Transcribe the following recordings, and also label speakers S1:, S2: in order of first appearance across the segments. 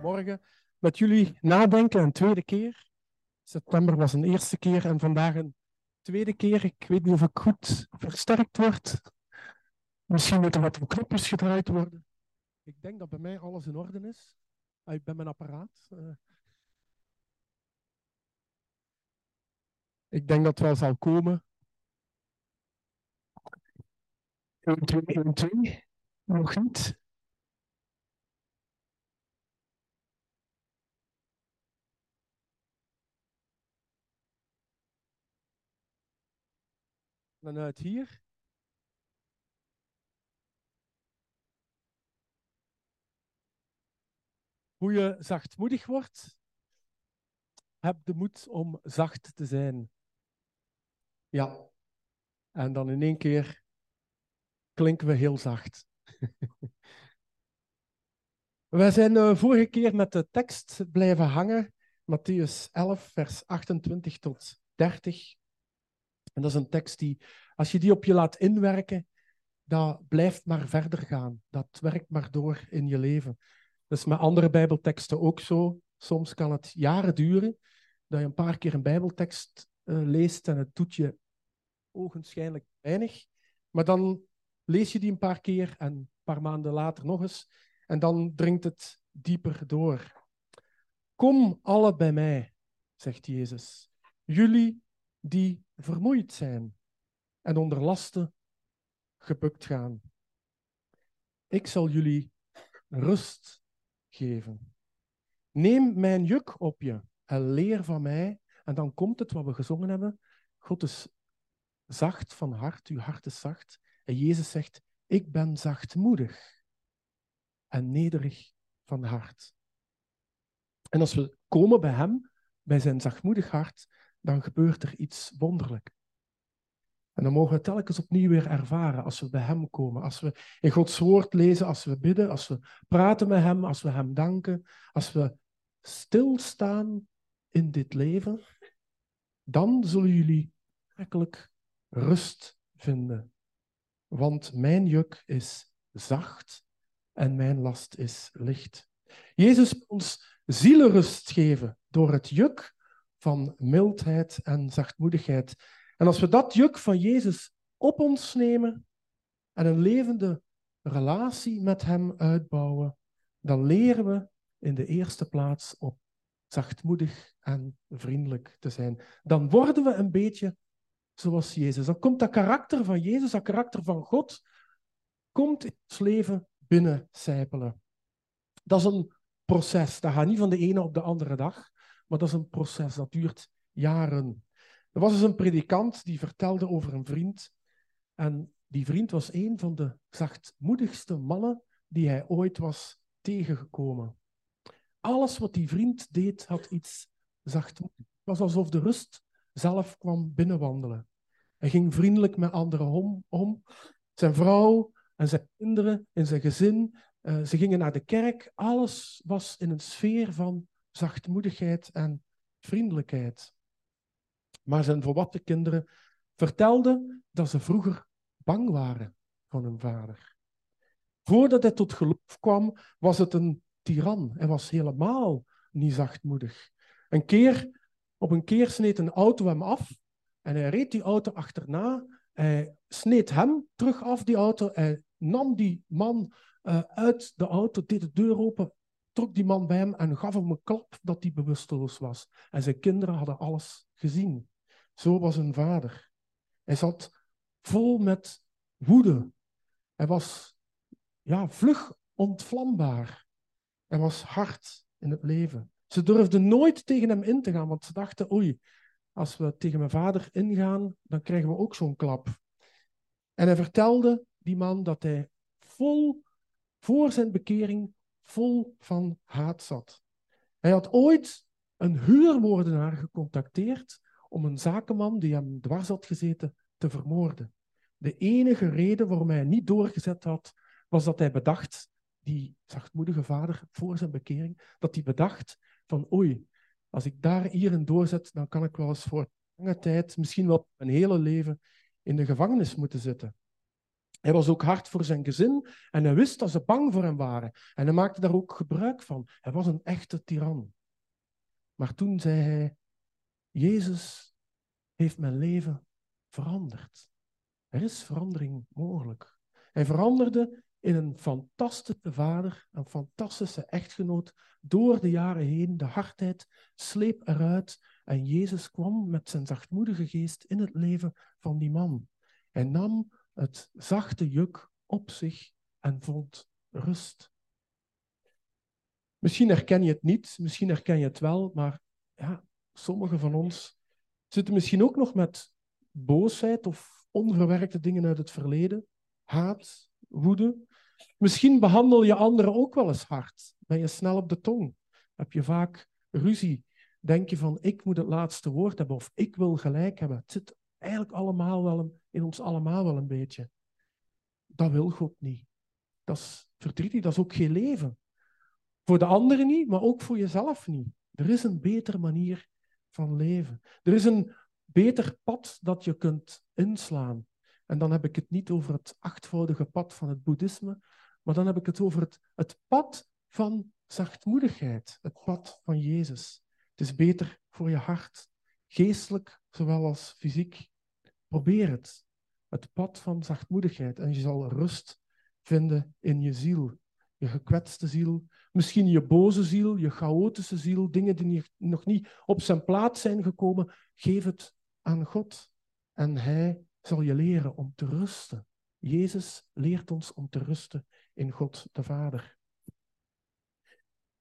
S1: vanmorgen met jullie nadenken een tweede keer. September was een eerste keer en vandaag een tweede keer. Ik weet niet of ik goed versterkt word. Misschien moeten wat knopjes gedraaid worden. Ik denk dat bij mij alles in orde is. Ah, bij mijn apparaat. Uh, ik denk dat het wel zal komen. 1, 2, 1, 2. Nog niet. Vanuit hier. Hoe je zachtmoedig wordt. Heb de moed om zacht te zijn. Ja. En dan in één keer klinken we heel zacht. Wij zijn de vorige keer met de tekst blijven hangen. Matthäus 11, vers 28 tot 30. En dat is een tekst die, als je die op je laat inwerken, dat blijft maar verder gaan. Dat werkt maar door in je leven. Dat is met andere Bijbelteksten ook zo. Soms kan het jaren duren dat je een paar keer een Bijbeltekst uh, leest en het doet je ogenschijnlijk weinig. Maar dan lees je die een paar keer en een paar maanden later nog eens. En dan dringt het dieper door. Kom alle bij mij, zegt Jezus. Jullie die vermoeid zijn en onder lasten gebukt gaan. Ik zal jullie rust geven. Neem mijn juk op je en leer van mij. En dan komt het wat we gezongen hebben. God is zacht van hart, uw hart is zacht. En Jezus zegt, ik ben zachtmoedig en nederig van hart. En als we komen bij Hem, bij zijn zachtmoedig hart, dan gebeurt er iets wonderlijk. En dan mogen we telkens opnieuw weer ervaren als we bij Hem komen, als we in Gods woord lezen, als we bidden, als we praten met Hem, als we Hem danken, als we stilstaan in dit leven, dan zullen jullie werkelijk rust vinden. Want mijn juk is zacht en mijn last is licht. Jezus wil ons zielenrust geven door het juk van mildheid en zachtmoedigheid. En als we dat juk van Jezus op ons nemen en een levende relatie met Hem uitbouwen, dan leren we in de eerste plaats op zachtmoedig en vriendelijk te zijn. Dan worden we een beetje zoals Jezus. Dan komt dat karakter van Jezus, dat karakter van God, komt in ons leven binnencijpelen. Dat is een proces. Dat gaat niet van de ene op de andere dag. Maar dat is een proces, dat duurt jaren. Er was dus een predikant die vertelde over een vriend. En die vriend was een van de zachtmoedigste mannen die hij ooit was tegengekomen. Alles wat die vriend deed, had iets zachtmoedigs. Het was alsof de rust zelf kwam binnenwandelen. Hij ging vriendelijk met anderen om. om. Zijn vrouw en zijn kinderen in zijn gezin, uh, ze gingen naar de kerk. Alles was in een sfeer van zachtmoedigheid en vriendelijkheid. Maar zijn volwassen kinderen vertelden dat ze vroeger bang waren van hun vader. Voordat hij tot geloof kwam, was het een tiran. Hij was helemaal niet zachtmoedig. Een keer, op een keer sneed een auto hem af en hij reed die auto achterna. Hij sneed hem terug af, die auto. Hij nam die man uh, uit de auto, deed de deur open, trok die man bij hem en gaf hem een klap dat hij bewusteloos was. En zijn kinderen hadden alles gezien. Zo was hun vader. Hij zat vol met woede. Hij was ja, vlug ontvlambaar. Hij was hard in het leven. Ze durfden nooit tegen hem in te gaan, want ze dachten, oei, als we tegen mijn vader ingaan, dan krijgen we ook zo'n klap. En hij vertelde die man dat hij vol voor zijn bekering vol van haat zat. Hij had ooit een huurmoordenaar gecontacteerd om een zakenman die hem dwars had gezeten te vermoorden. De enige reden waarom hij niet doorgezet had, was dat hij bedacht, die zachtmoedige vader voor zijn bekering, dat hij bedacht van oei, als ik daar hierin doorzet, dan kan ik wel eens voor lange tijd, misschien wel mijn hele leven, in de gevangenis moeten zitten. Hij was ook hard voor zijn gezin en hij wist dat ze bang voor hem waren. En hij maakte daar ook gebruik van. Hij was een echte tiran. Maar toen zei hij, Jezus heeft mijn leven veranderd. Er is verandering mogelijk. Hij veranderde in een fantastische vader, een fantastische echtgenoot, door de jaren heen. De hardheid sleep eruit en Jezus kwam met zijn zachtmoedige geest in het leven van die man. Hij nam het zachte juk op zich en vond rust. Misschien herken je het niet, misschien herken je het wel, maar ja, sommigen van ons zitten misschien ook nog met boosheid of onverwerkte dingen uit het verleden, haat, woede. Misschien behandel je anderen ook wel eens hard. Ben je snel op de tong? Heb je vaak ruzie? Denk je van ik moet het laatste woord hebben of ik wil gelijk hebben? Het zit eigenlijk allemaal wel in ons allemaal wel een beetje. Dat wil God niet. Dat is verdrietig, dat is ook geen leven. Voor de anderen niet, maar ook voor jezelf niet. Er is een betere manier van leven. Er is een beter pad dat je kunt inslaan. En dan heb ik het niet over het achtvoudige pad van het boeddhisme, maar dan heb ik het over het, het pad van zachtmoedigheid, het pad van Jezus. Het is beter voor je hart, geestelijk zowel als fysiek. Probeer het. Het pad van zachtmoedigheid. En je zal rust vinden in je ziel. Je gekwetste ziel. Misschien je boze ziel, je chaotische ziel. Dingen die nog niet op zijn plaats zijn gekomen. Geef het aan God. En Hij zal je leren om te rusten. Jezus leert ons om te rusten in God de Vader.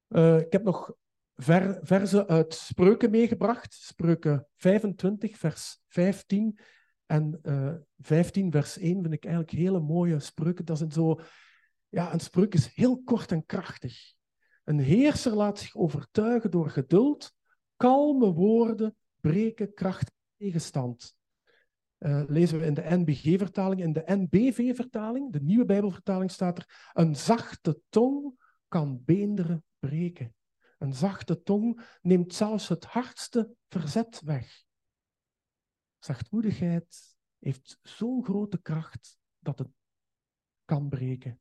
S1: Uh, ik heb nog ver, verzen uit Spreuken meegebracht. Spreuken 25, vers 15 en uh, eh, 15, vers 1 vind ik eigenlijk hele mooie spreuken. Dat is zo, ja, een spreuk is heel kort en krachtig. Een heerser laat zich overtuigen door geduld. Kalme woorden breken kracht tegenstand. Uh, lezen we in de NBG-vertaling. In de NBV-vertaling, de nieuwe Bijbelvertaling, staat er: Een zachte tong kan beenderen breken. Een zachte tong neemt zelfs het hardste verzet weg. Zachtmoedigheid heeft zo'n grote kracht dat het kan breken.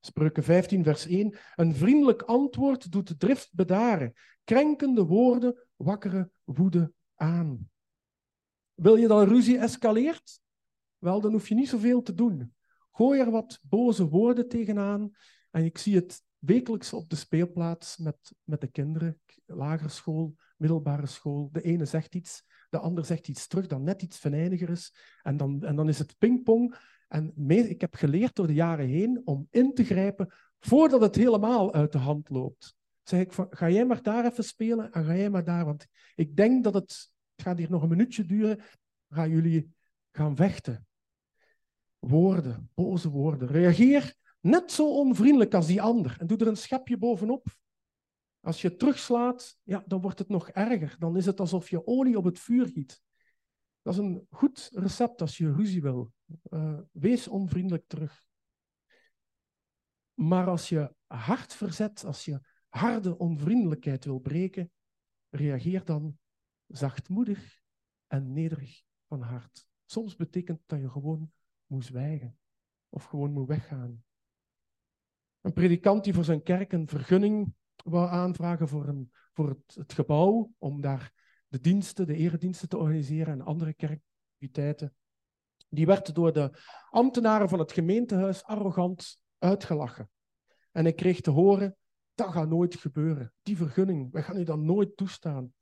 S1: Spreuken 15, vers 1. Een vriendelijk antwoord doet drift bedaren. Krenkende woorden wakkeren woede aan. Wil je dat ruzie escaleert? Wel, dan hoef je niet zoveel te doen. Gooi er wat boze woorden tegenaan. En ik zie het wekelijks op de speelplaats met, met de kinderen. Lagere school, middelbare school. De ene zegt iets, de ander zegt iets terug dat net iets venijniger is. En dan, en dan is het pingpong. En ik heb geleerd door de jaren heen om in te grijpen voordat het helemaal uit de hand loopt. Zeg ik van, ga jij maar daar even spelen en ga jij maar daar, want ik denk dat het het gaat hier nog een minuutje duren. Gaan jullie gaan vechten. Woorden, boze woorden. Reageer net zo onvriendelijk als die ander en doe er een schepje bovenop. Als je terugslaat, ja, dan wordt het nog erger. Dan is het alsof je olie op het vuur giet. Dat is een goed recept als je ruzie wil. Uh, wees onvriendelijk terug. Maar als je hard verzet, als je harde onvriendelijkheid wil breken, reageer dan zachtmoedig en nederig van hart. Soms betekent dat je gewoon moet zwijgen of gewoon moet weggaan. Een predikant die voor zijn kerk een vergunning wou aanvragen voor, een, voor het, het gebouw, om daar de diensten, de erediensten te organiseren en andere kerkactiviteiten, die werd door de ambtenaren van het gemeentehuis arrogant uitgelachen. En ik kreeg te horen, dat gaat nooit gebeuren. Die vergunning, wij gaan u dat nooit toestaan.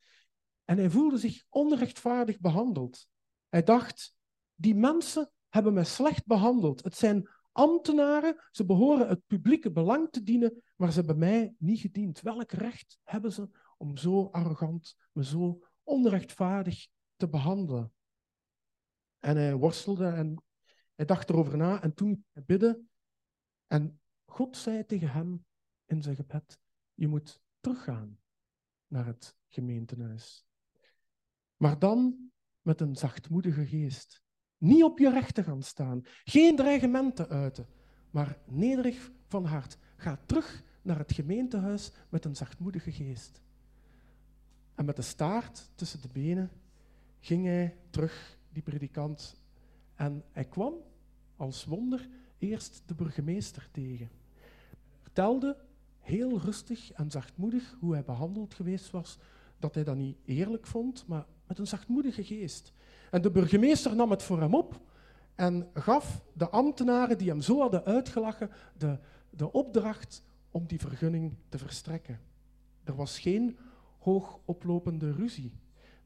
S1: En hij voelde zich onrechtvaardig behandeld. Hij dacht, die mensen hebben mij slecht behandeld. Het zijn ambtenaren, ze behoren het publieke belang te dienen, maar ze hebben mij niet gediend. Welk recht hebben ze om zo arrogant, me zo onrechtvaardig te behandelen? En hij worstelde en hij dacht erover na en toen hij bidde. En God zei tegen hem in zijn gebed, je moet teruggaan naar het gemeentehuis. Maar dan met een zachtmoedige geest. Niet op je rechten gaan staan, geen dreigementen uiten, maar nederig van hart. Ga terug naar het gemeentehuis met een zachtmoedige geest. En met de staart tussen de benen ging hij terug, die predikant. En hij kwam als wonder eerst de burgemeester tegen. Vertelde heel rustig en zachtmoedig hoe hij behandeld geweest was, dat hij dat niet eerlijk vond, maar met een zachtmoedige geest. En de burgemeester nam het voor hem op en gaf de ambtenaren die hem zo hadden uitgelachen de, de opdracht om die vergunning te verstrekken. Er was geen hoogoplopende ruzie.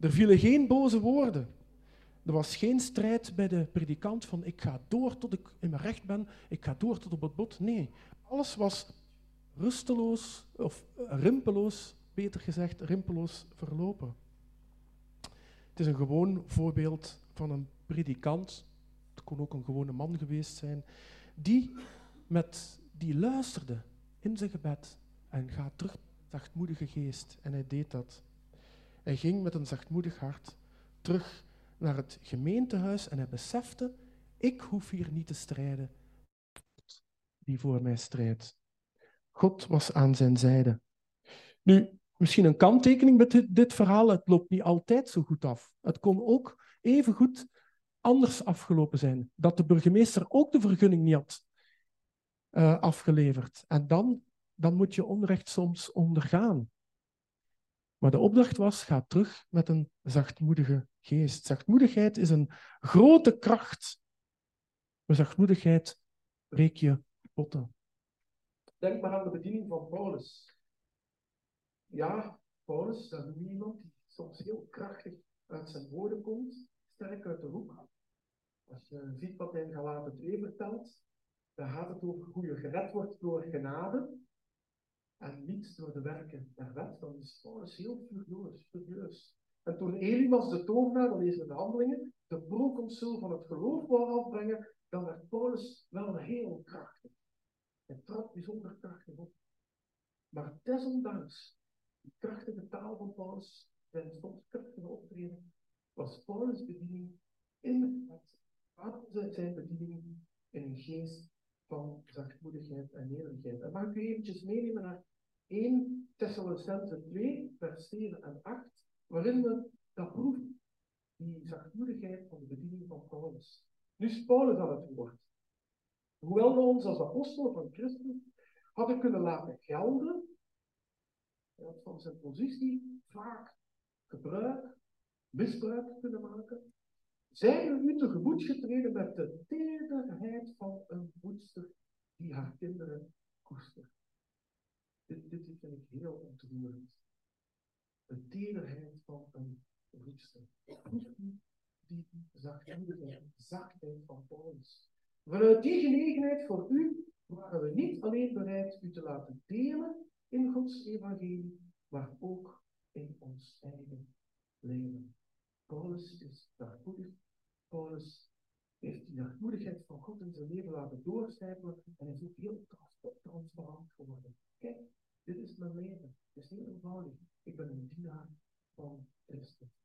S1: Er vielen geen boze woorden. Er was geen strijd bij de predikant van ik ga door tot ik in mijn recht ben, ik ga door tot op het bot. Nee, alles was rusteloos, of rimpeloos, beter gezegd, rimpeloos verlopen. Het is een gewoon voorbeeld van een predikant, het kon ook een gewone man geweest zijn, die, met, die luisterde in zijn gebed en gaat terug zachtmoedige geest. En hij deed dat. Hij ging met een zachtmoedig hart terug naar het gemeentehuis en hij besefte, ik hoef hier niet te strijden, die voor mij strijdt. God was aan zijn zijde. Nu, misschien een kanttekening met dit, verhaal, het loopt niet altijd zo goed af. Het kon ook even goed anders afgelopen zijn, dat de burgemeester ook de vergunning niet had uh, afgeleverd. En dan, dan moet je onrecht soms ondergaan. Maar de opdracht was, ga terug met een zachtmoedige geest. Zachtmoedigheid is een grote kracht. Met zachtmoedigheid breek je potten. Denk maar aan de bediening van Paulus. Ja, Paulus, dat is iemand die soms heel krachtig uit zijn woorden komt, sterk uit de hoek. Als je ziet wat hij in Galaten 2 vertelt, dan gaat het over hoe je gered wordt door genade en niet door de werken der wet. Dan is Paulus heel furieus. furieus. En toen Elimas de tovenaar, dat lezen we de handelingen, de proconsul van het geloof wou afbrengen, dan werd Paulus wel heel krachtig. Hij trad bijzonder krachtig op. Maar desondanks, krachtige taal van Paulus, zijn soms krachtige optreden, was Paulus' bediening in het zijn bediening in een geest van zachtmoedigheid en nederigheid. En mag ik u eventjes meenemen naar 1 Thessalonicense 2, vers 7 en 8, waarin we dat proeven, die zachtmoedigheid van de bediening van Paulus. Nu is Paulus aan het woord. Hoewel we ons als apostelen van Christus hadden kunnen laten gelden, had van zijn positie vaak gebruik, misbruik kunnen maken, zijn we u tegemoet getreden met de tederheid van een voedster die haar kinderen koestert. Dit, dit vind ik heel ontroerend. De tederheid van een voedster. Die zachtmoedigheid, zachtheid van Paulus. Vanuit die gelegenheid voor u waren we niet alleen bereid u te laten delen in Gods evangelie, maar ook in ons eigen leven. Paulus is zachtmoedig. Paulus heeft die zachtmoedigheid van God in zijn leven laten doorcijpelen en is ook heel transparant geworden. Kijk, dit is mijn leven. Het is heel eenvoudig. Ik ben een dienaar van Christus.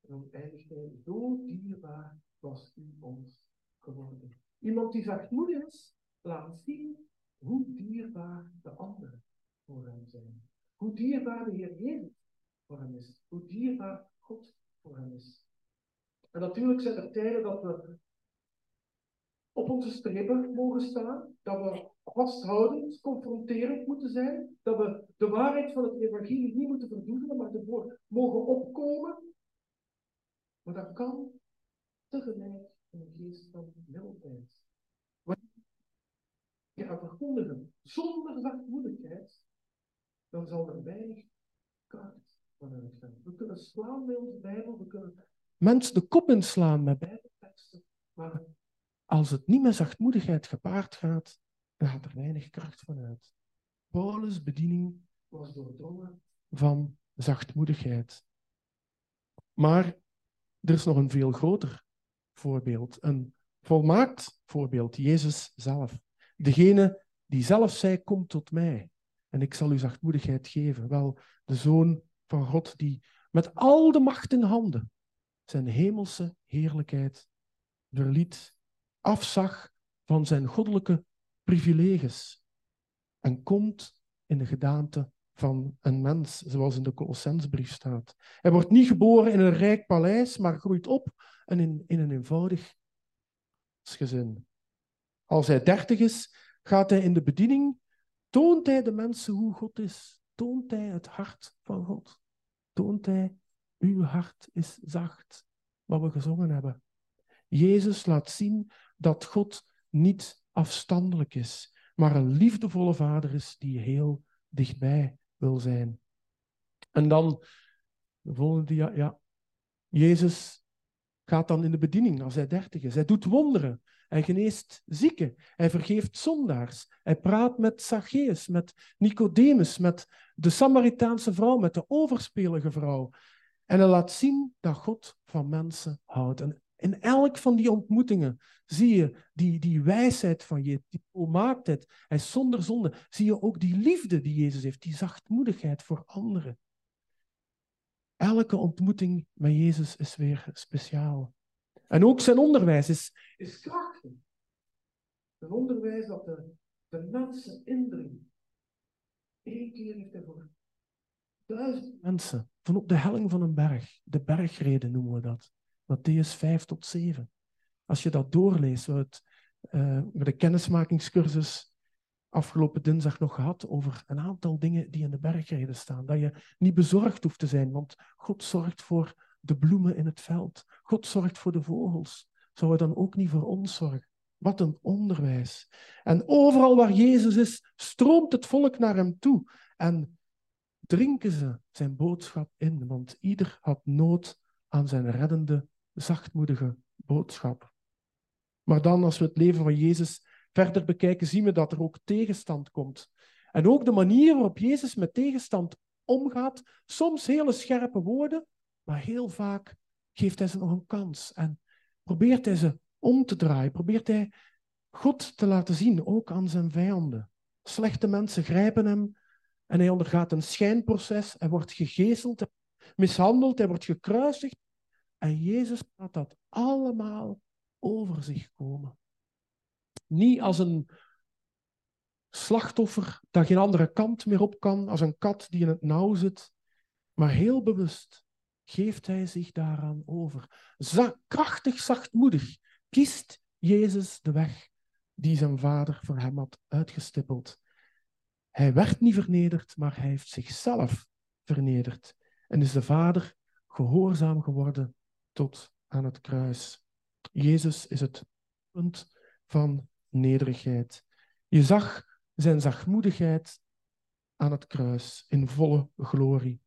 S1: En dan eindigt hij, zo dierbaar was u ons geworden. Iemand die zachtmoedig is, laat zien hoe dierbaar de anderen voor hem zijn. Hoe dierbaar de Heer Jezus voor hem is. Hoe dierbaar God voor hem is. En natuurlijk zijn er tijden dat we op onze strepen mogen staan, dat we vasthoudend, confronterend moeten zijn, dat we de waarheid van het evangelie niet moeten verdoezelen, maar ervoor mogen opkomen. Maar dat kan tegelijk een geest van mildheid. Je gaat verkondigen zonder zachtmoedigheid, dan zal er weinig kracht vanuit gaan. We kunnen slaan met onze Bijbel, we kunnen mensen de kop inslaan met Bijbelteksten, maar als het niet met zachtmoedigheid gepaard gaat, dan gaat er weinig kracht vanuit. Paulus' bediening was doordrongen van zachtmoedigheid. Maar er is nog een veel groter voorbeeld, een volmaakt voorbeeld, Jezus zelf. Degene die zelf zei, kom tot mij en ik zal u zachtmoedigheid geven. Wel, de Zoon van God die met al de macht in handen zijn hemelse heerlijkheid verliet, afzag van zijn goddelijke privileges en komt in de gedaante van een mens, zoals in de Colossensbrief staat. Hij wordt niet geboren in een rijk paleis, maar groeit op in, in een eenvoudig gezin. Als hij dertig is, gaat hij in de bediening, toont hij de mensen hoe God is. Toont hij het hart van God. Toont hij, uw hart is zacht, wat we gezongen hebben. Jezus laat zien dat God niet afstandelijk is, maar een liefdevolle vader is die heel dichtbij wil zijn. En dan, de volgende dia, ja. Jezus gaat dan in de bediening als hij dertig is. Hij doet wonderen. Hij geneest zieken. Hij vergeeft zondaars. Hij praat met Zacchaeus, met Nicodemus, met de Samaritaanse vrouw, met de overspelige vrouw. En hij laat zien dat God van mensen houdt. En in elk van die ontmoetingen zie je die, die wijsheid van je, die volmaaktheid. Hij is zonder zonde. Zie je ook die liefde die Jezus heeft, die zachtmoedigheid voor anderen. Elke ontmoeting met Jezus is weer speciaal. En ook zijn onderwijs is, is krachtig. Een onderwijs dat de, de mensen indringt. Eén keer heeft hij voor duizend mensen van op de helling van een berg, de bergreden noemen we dat, Matthäus 5 tot 7. Als je dat doorleest, we het met de kennismakingscursus afgelopen dinsdag nog gehad over een aantal dingen die in de bergreden staan. Dat je niet bezorgd hoeft te zijn, want God zorgt voor de bloemen in het veld. God zorgt voor de vogels. Zou hij dan ook niet voor ons zorgen? Wat een onderwijs. En overal waar Jezus is, stroomt het volk naar hem toe. En drinken ze zijn boodschap in, want ieder had nood aan zijn reddende, zachtmoedige boodschap. Maar dan, als we het leven van Jezus verder bekijken, zien we dat er ook tegenstand komt. En ook de manier waarop Jezus met tegenstand omgaat, soms hele scherpe woorden, maar heel vaak geeft hij ze nog een kans en probeert hij ze om te draaien, probeert hij God te laten zien, ook aan zijn vijanden. Slechte mensen grijpen hem en hij ondergaat een schijnproces, hij wordt gegezeld, mishandeld, hij wordt gekruisigd. En Jezus laat dat allemaal over zich komen. Niet als een slachtoffer dat geen andere kant meer op kan, als een kat die in het nauw zit, maar heel bewust geeft hij zich daaraan over. krachtig zachtmoedig kiest Jezus de weg die zijn vader voor hem had uitgestippeld. Hij werd niet vernederd, maar hij heeft zichzelf vernederd en is de vader gehoorzaam geworden tot aan het kruis. Jezus is het punt van nederigheid. Je zag zijn zachtmoedigheid aan het kruis in volle glorie.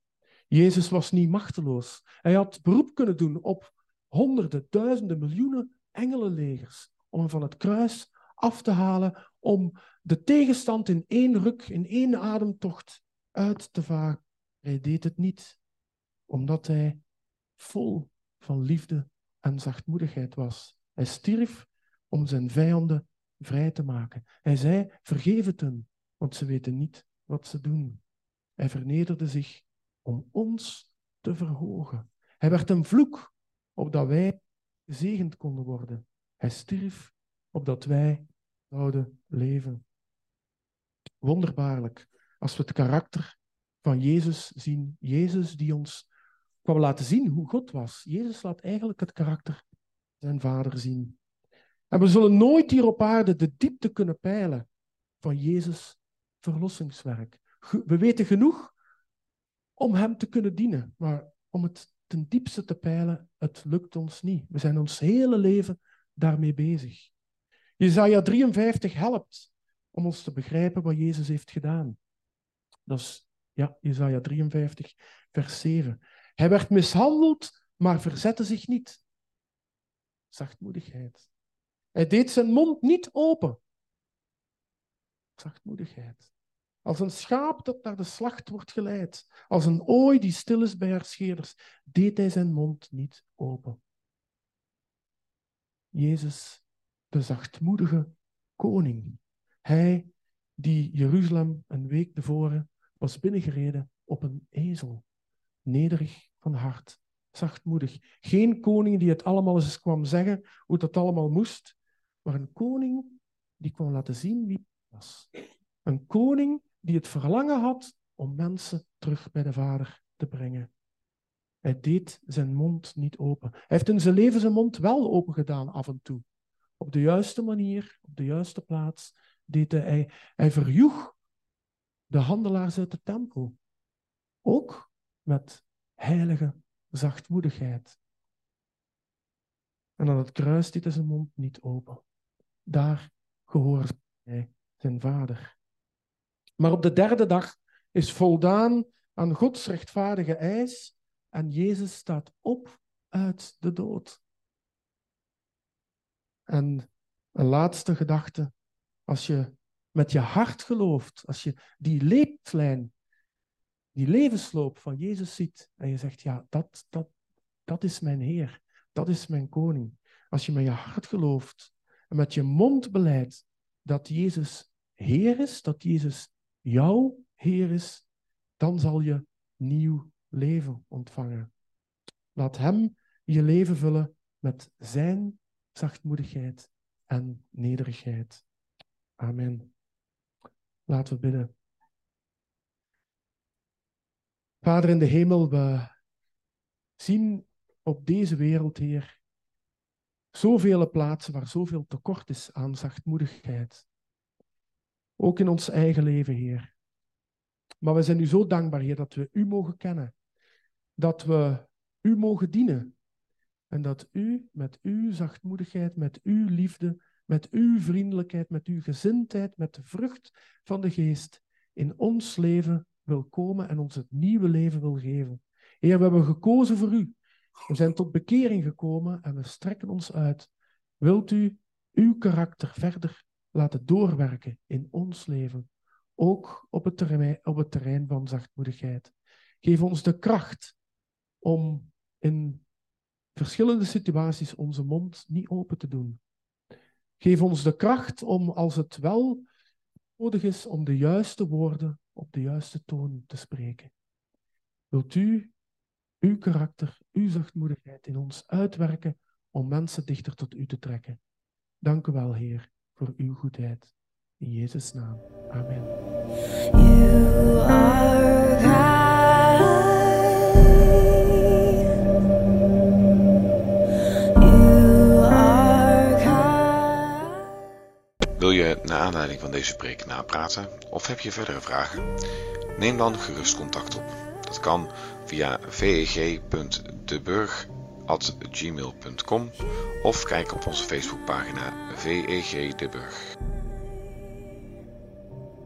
S1: Jezus was niet machteloos. Hij had beroep kunnen doen op honderden, duizenden, miljoenen engelenlegers om hem van het kruis af te halen, om de tegenstand in één ruk, in één ademtocht uit te vagen. Hij deed het niet, omdat hij vol van liefde en zachtmoedigheid was. Hij stierf om zijn vijanden vrij te maken. Hij zei: Vergeef het hen, want ze weten niet wat ze doen. Hij vernederde zich om ons te verhogen. Hij werd een vloek, opdat wij gezegend konden worden. Hij stierf, opdat wij zouden leven. Wonderbaarlijk, als we het karakter van Jezus zien. Jezus die ons kwam laten zien hoe God was. Jezus laat eigenlijk het karakter zijn vader zien. En we zullen nooit hier op aarde de diepte kunnen peilen van Jezus' verlossingswerk. We weten genoeg om Hem te kunnen dienen, maar om het ten diepste te peilen, het lukt ons niet. We zijn ons hele leven daarmee bezig. Jezaja 53 helpt om ons te begrijpen wat Jezus heeft gedaan. Dat is ja, Jezaja 53, vers 7. Hij werd mishandeld, maar verzette zich niet. Zachtmoedigheid. Hij deed zijn mond niet open. Zachtmoedigheid. Als een schaap dat naar de slacht wordt geleid, als een ooi die stil is bij haar scheerders, deed hij zijn mond niet open. Jezus, de zachtmoedige koning, hij die Jeruzalem een week tevoren was binnengereden op een ezel, nederig van hart, zachtmoedig. Geen koning die het allemaal eens kwam zeggen hoe dat allemaal moest, maar een koning die kwam laten zien wie hij was. Een koning die het verlangen had om mensen terug bij de Vader te brengen. Hij deed zijn mond niet open. Hij heeft in zijn leven zijn mond wel open gedaan af en toe, op de juiste manier, op de juiste plaats, deed hij, hij verjoeg de handelaars uit de tempel. Ook met heilige zachtmoedigheid. En aan het kruis deed hij zijn mond niet open. Daar gehoorde hij zijn vader. Maar op de derde dag is voldaan aan Gods rechtvaardige eis en Jezus staat op uit de dood. En een laatste gedachte, als je met je hart gelooft, als je die levenslijn, die levensloop van Jezus ziet en je zegt, ja, dat, dat, dat is mijn Heer, dat is mijn Koning. Als je met je hart gelooft en met je mond beleidt dat Jezus Heer is, dat Jezus jouw Heer is, dan zal je nieuw leven ontvangen. Laat Hem je leven vullen met Zijn zachtmoedigheid en nederigheid. Amen. Laten we bidden. Vader in de hemel, we zien op deze wereld, Heer, zoveel plaatsen waar zoveel tekort is aan zachtmoedigheid. Ook in ons eigen leven, Heer. Maar we zijn u zo dankbaar, Heer, dat we u mogen kennen. Dat we u mogen dienen. En dat u met uw zachtmoedigheid, met uw liefde, met uw vriendelijkheid, met uw gezindheid, met de vrucht van de geest in ons leven wil komen en ons het nieuwe leven wil geven. Heer, we hebben gekozen voor u. We zijn tot bekering gekomen en we strekken ons uit. Wilt u uw karakter verder laten doorwerken in ons leven, ook op het terrein, op het terrein van zachtmoedigheid? Geef ons de kracht om in verschillende situaties onze mond niet open te doen. Geef ons de kracht om, als het wel nodig is, om de juiste woorden op de juiste toon te spreken. Wilt u uw karakter, uw zachtmoedigheid in ons uitwerken om mensen dichter tot u te trekken? Dank u wel, Heer, voor uw goedheid. In Jezus' naam. Amen.
S2: Wil je naar aanleiding van deze preek napraten of heb je verdere vragen? Neem dan gerust contact op. Dat kan via veg.deburg.gmail.com of kijk op onze Facebookpagina VEG De Burg.